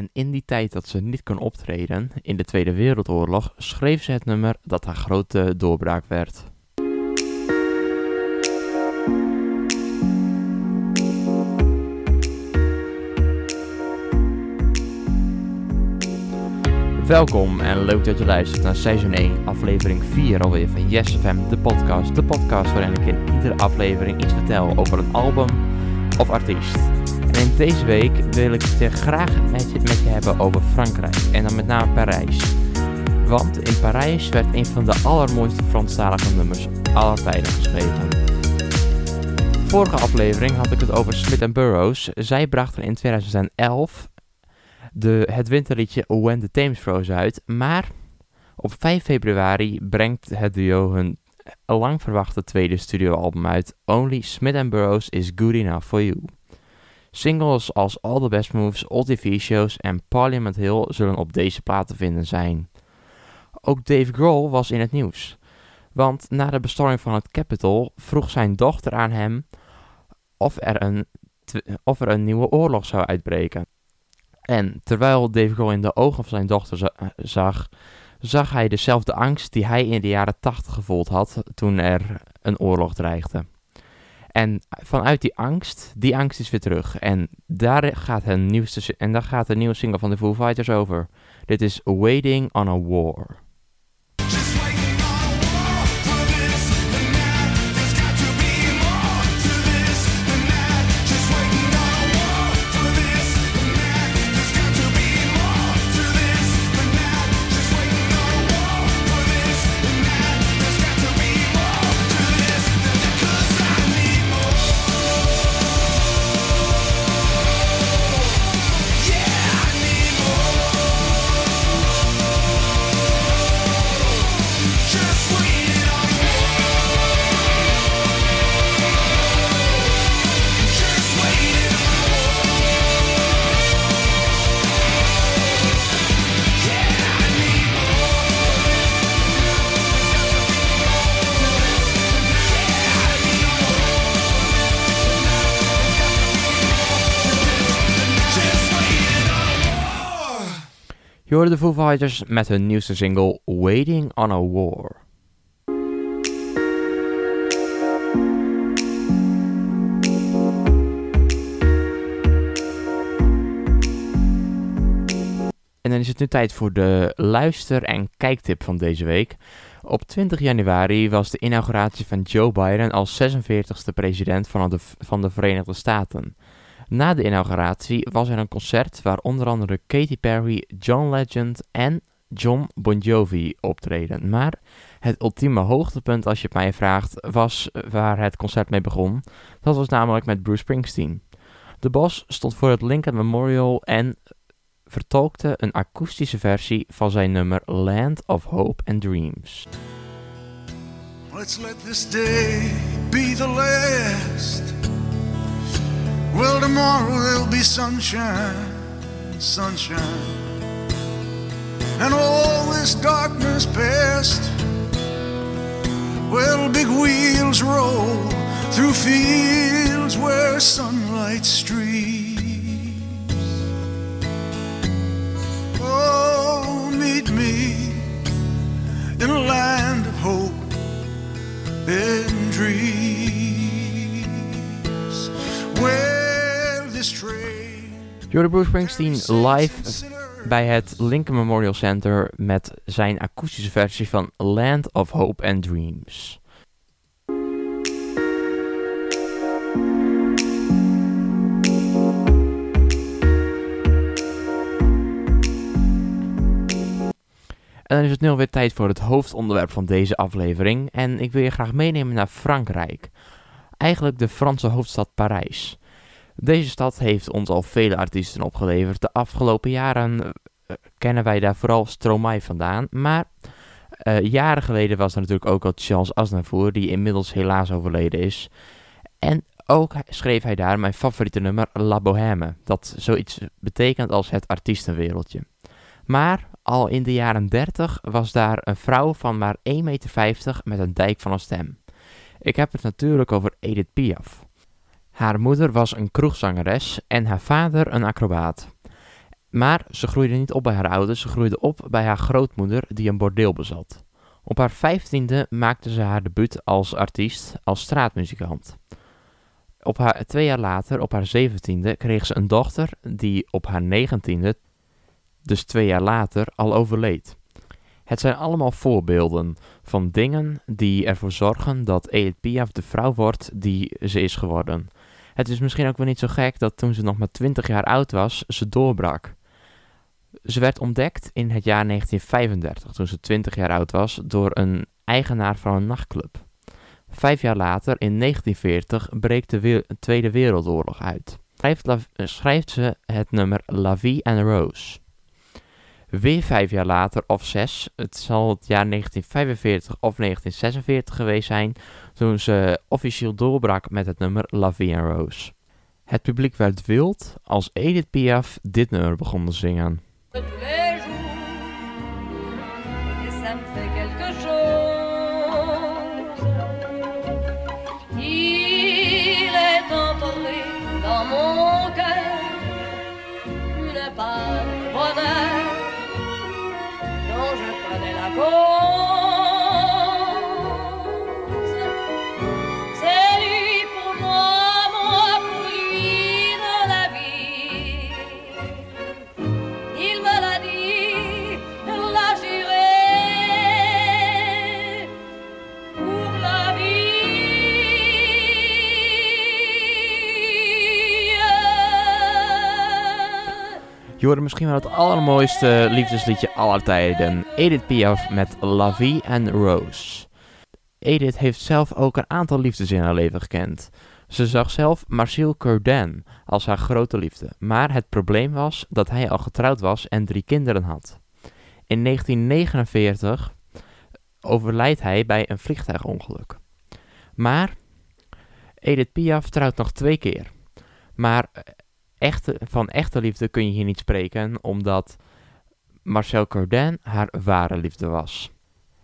En in die tijd dat ze niet kon optreden, in de Tweede Wereldoorlog, schreef ze het nummer dat haar grote doorbraak werd. Welkom en leuk dat je luistert naar seizoen 1, aflevering 4 alweer van Yes FM, de podcast. De podcast waarin ik in iedere aflevering iets vertel over een album of artiest. En deze week wil ik het graag met je, hebben over Frankrijk en dan met name Parijs. Want in Parijs werd een van de allermooiste Franstalige nummers aller tijden geschreven. Vorige aflevering had ik het over Smith Burroughs. Zij brachten in 2011 de, het winterliedje When the Thames Froze uit. Maar op 5 februari brengt het duo hun lang verwachte tweede studioalbum uit. Only Smith Burroughs is Good Enough for You. Singles als All the Best Moves, Old TV-shows en Parliament Hill zullen op deze plaat te vinden zijn. Ook Dave Grohl was in het nieuws. Want na de bestorming van het Capitol vroeg zijn dochter aan hem of er een, of er een nieuwe oorlog zou uitbreken. En terwijl Dave Grohl in de ogen van zijn dochter zag, zag hij dezelfde angst die hij in de jaren 80 gevoeld had toen er een oorlog dreigde. En vanuit die angst, die angst is weer terug. En daar gaat, een nieuwste, en daar gaat de nieuwe single van de Foo Fighters over. Dit is Waiting on a War. Je de Foo Fighters met hun nieuwste single Waiting on a War. En dan is het nu tijd voor de luister- en kijktip van deze week. Op 20 januari was de inauguratie van Joe Biden als 46e president van de, van de Verenigde Staten. Na de inauguratie was er een concert waar onder andere Katy Perry, John Legend en John Bon Jovi optreden. Maar het ultieme hoogtepunt, als je het mij vraagt, was waar het concert mee begon. Dat was namelijk met Bruce Springsteen. De Bos stond voor het Lincoln Memorial en vertolkte een akoestische versie van zijn nummer Land of Hope and Dreams. Let's let this day be the last. Well, tomorrow there'll be sunshine, sunshine, and all this darkness past. Well, big wheels roll through fields where sunlight streams. Oh, meet me in a land of hope and dreams. Jordan Bruce Springsteen live bij het Lincoln Memorial Center met zijn akoestische versie van Land of Hope and Dreams. En dan is het nu alweer tijd voor het hoofdonderwerp van deze aflevering. En ik wil je graag meenemen naar Frankrijk. Eigenlijk de Franse hoofdstad Parijs. Deze stad heeft ons al vele artiesten opgeleverd. De afgelopen jaren uh, kennen wij daar vooral Stromae vandaan. Maar uh, jaren geleden was er natuurlijk ook al Charles Aznavour, die inmiddels helaas overleden is. En ook schreef hij daar mijn favoriete nummer La Bohème, dat zoiets betekent als het artiestenwereldje. Maar al in de jaren 30 was daar een vrouw van maar 1,50 meter met een dijk van een stem. Ik heb het natuurlijk over Edith Piaf. Haar moeder was een kroegzangeres en haar vader een acrobaat. Maar ze groeide niet op bij haar ouders, ze groeide op bij haar grootmoeder die een bordeel bezat. Op haar vijftiende maakte ze haar debuut als artiest, als straatmuzikant. Op haar, twee jaar later, op haar zeventiende, kreeg ze een dochter die op haar negentiende, dus twee jaar later, al overleed. Het zijn allemaal voorbeelden van dingen die ervoor zorgen dat Edith Piaf de vrouw wordt die ze is geworden. Het is misschien ook wel niet zo gek dat toen ze nog maar 20 jaar oud was, ze doorbrak. Ze werd ontdekt in het jaar 1935, toen ze 20 jaar oud was, door een eigenaar van een nachtclub. Vijf jaar later, in 1940, breekt de Tweede Wereldoorlog uit. Schrijft, ze het nummer La Vie en Rose. Weer vijf jaar later, of zes, het zal het jaar 1945 of 1946 geweest zijn, toen ze officieel doorbrak met het nummer La Vie en Rose. Het publiek werd wild als Edith Piaf dit nummer begon te zingen. Je hoorde misschien wel het allermooiste liefdesliedje aller tijden. Edith Piaf met La Vie en Rose. Edith heeft zelf ook een aantal liefdes in haar leven gekend. Ze zag zelf Marcel Curdin als haar grote liefde, maar het probleem was dat hij al getrouwd was en drie kinderen had. In 1949 overlijdt hij bij een vliegtuigongeluk. Maar Edith Piaf trouwt nog twee keer. Maar echte, van echte liefde kun je hier niet spreken, omdat Marcel Cardin haar ware liefde was.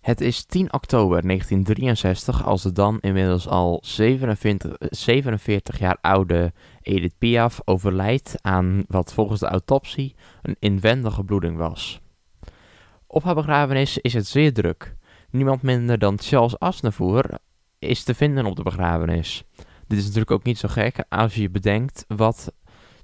Het is 10 oktober 1963 als de dan inmiddels al 47, 47 jaar oude Edith Piaf overlijdt aan wat volgens de autopsie een inwendige bloeding was. Op haar begrafenis is het zeer druk. Niemand minder dan Charles Aznavour is te vinden op de begrafenis. Dit is natuurlijk ook niet zo gek als je bedenkt wat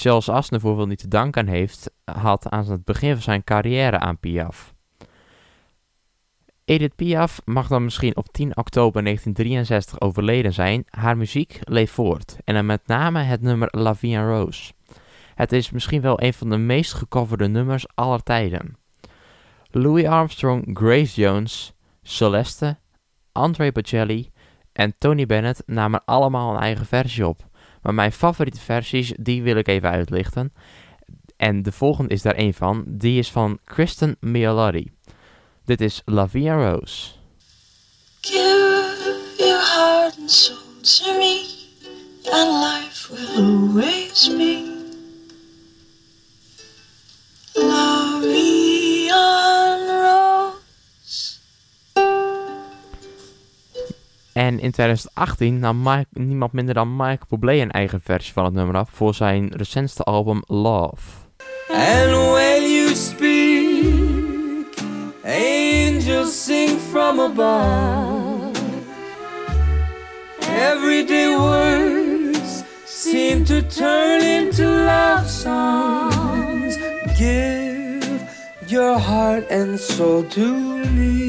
Charles Aznavour niet te danken heeft, had aan het begin van zijn carrière aan Piaf. Edith Piaf mag dan misschien op 10 oktober 1963 overleden zijn, haar muziek leeft voort en dan met name het nummer La Vie en Rose. Het is misschien wel een van de meest gecoverde nummers aller tijden. Louis Armstrong, Grace Jones, Celeste, André Bocelli en Tony Bennett namen allemaal een eigen versie op. Maar mijn favoriete versies, die wil ik even uitlichten. En de volgende is daar een van. Die is van Kristen Mialotti. Dit is La Vie Rose. Give your heart and soul to me, and life will always be. En in 2018 nam Mike, niemand minder dan Mike Bublé een eigen versie van het nummer af voor zijn recentste album Love. And when you speak, angels sing from above. Everyday words seem to turn into love songs. Give your heart and soul to me.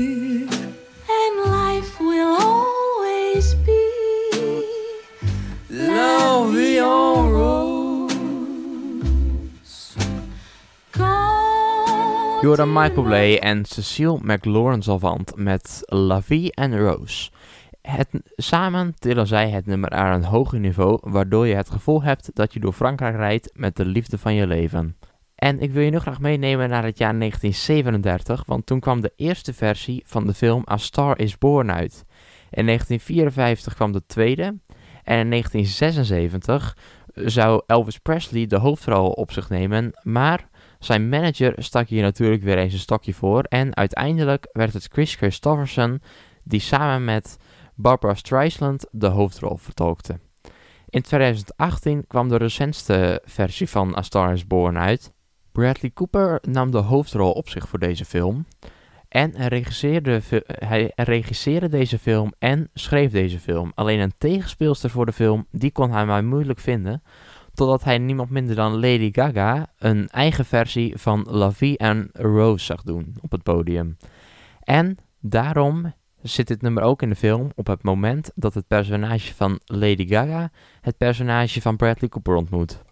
Jordan Michael en Cecile McLaurin Salvant met La Vie en Rose. Het, samen tillen zij het nummer aan een hoger niveau, waardoor je het gevoel hebt dat je door Frankrijk rijdt met de liefde van je leven. En ik wil je nu graag meenemen naar het jaar 1937, want toen kwam de eerste versie van de film A Star is Born uit. In 1954 kwam de tweede en in 1976 zou Elvis Presley de hoofdrol op zich nemen, maar zijn manager stak hier natuurlijk weer eens een stokje voor en uiteindelijk werd het Chris Christofferson die samen met Barbara Streisand de hoofdrol vertolkte. In 2018 kwam de recentste versie van A Star is Born uit. Bradley Cooper nam de hoofdrol op zich voor deze film. En regisseerde, hij regisseerde deze film en schreef deze film. Alleen een tegenspeelster voor de film, die kon hij maar moeilijk vinden. Totdat hij niemand minder dan Lady Gaga een eigen versie van La Vie en Rose zag doen op het podium. En daarom zit dit nummer ook in de film op het moment dat het personage van Lady Gaga het personage van Bradley Cooper ontmoet.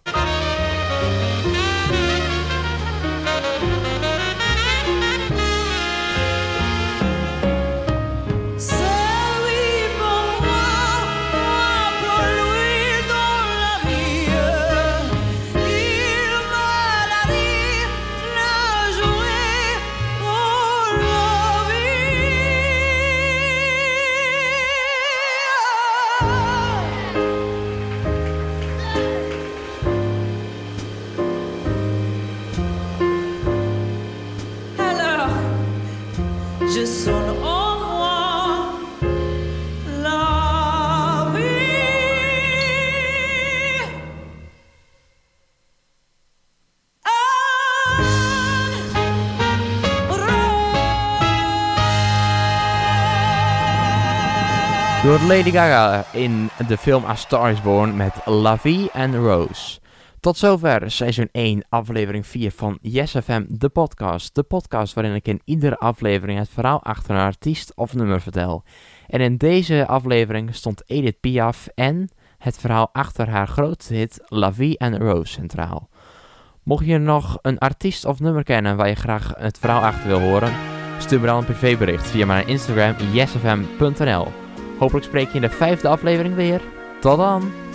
Door Lady Gaga in de film A Star is Born met La Vie and Rose. Tot zover seizoen 1, aflevering 4 van Yes FM, de podcast. De podcast waarin ik in iedere aflevering het verhaal achter een artiest of nummer vertel. En in deze aflevering stond Edith Piaf en het verhaal achter haar grootste hit La Vie and Rose centraal. Mocht je nog een artiest of nummer kennen waar je graag het verhaal achter wil horen, stuur me dan een privébericht via mijn Instagram yesfm.nl. Hopelijk spreek je in de vijfde aflevering weer. Tot dan!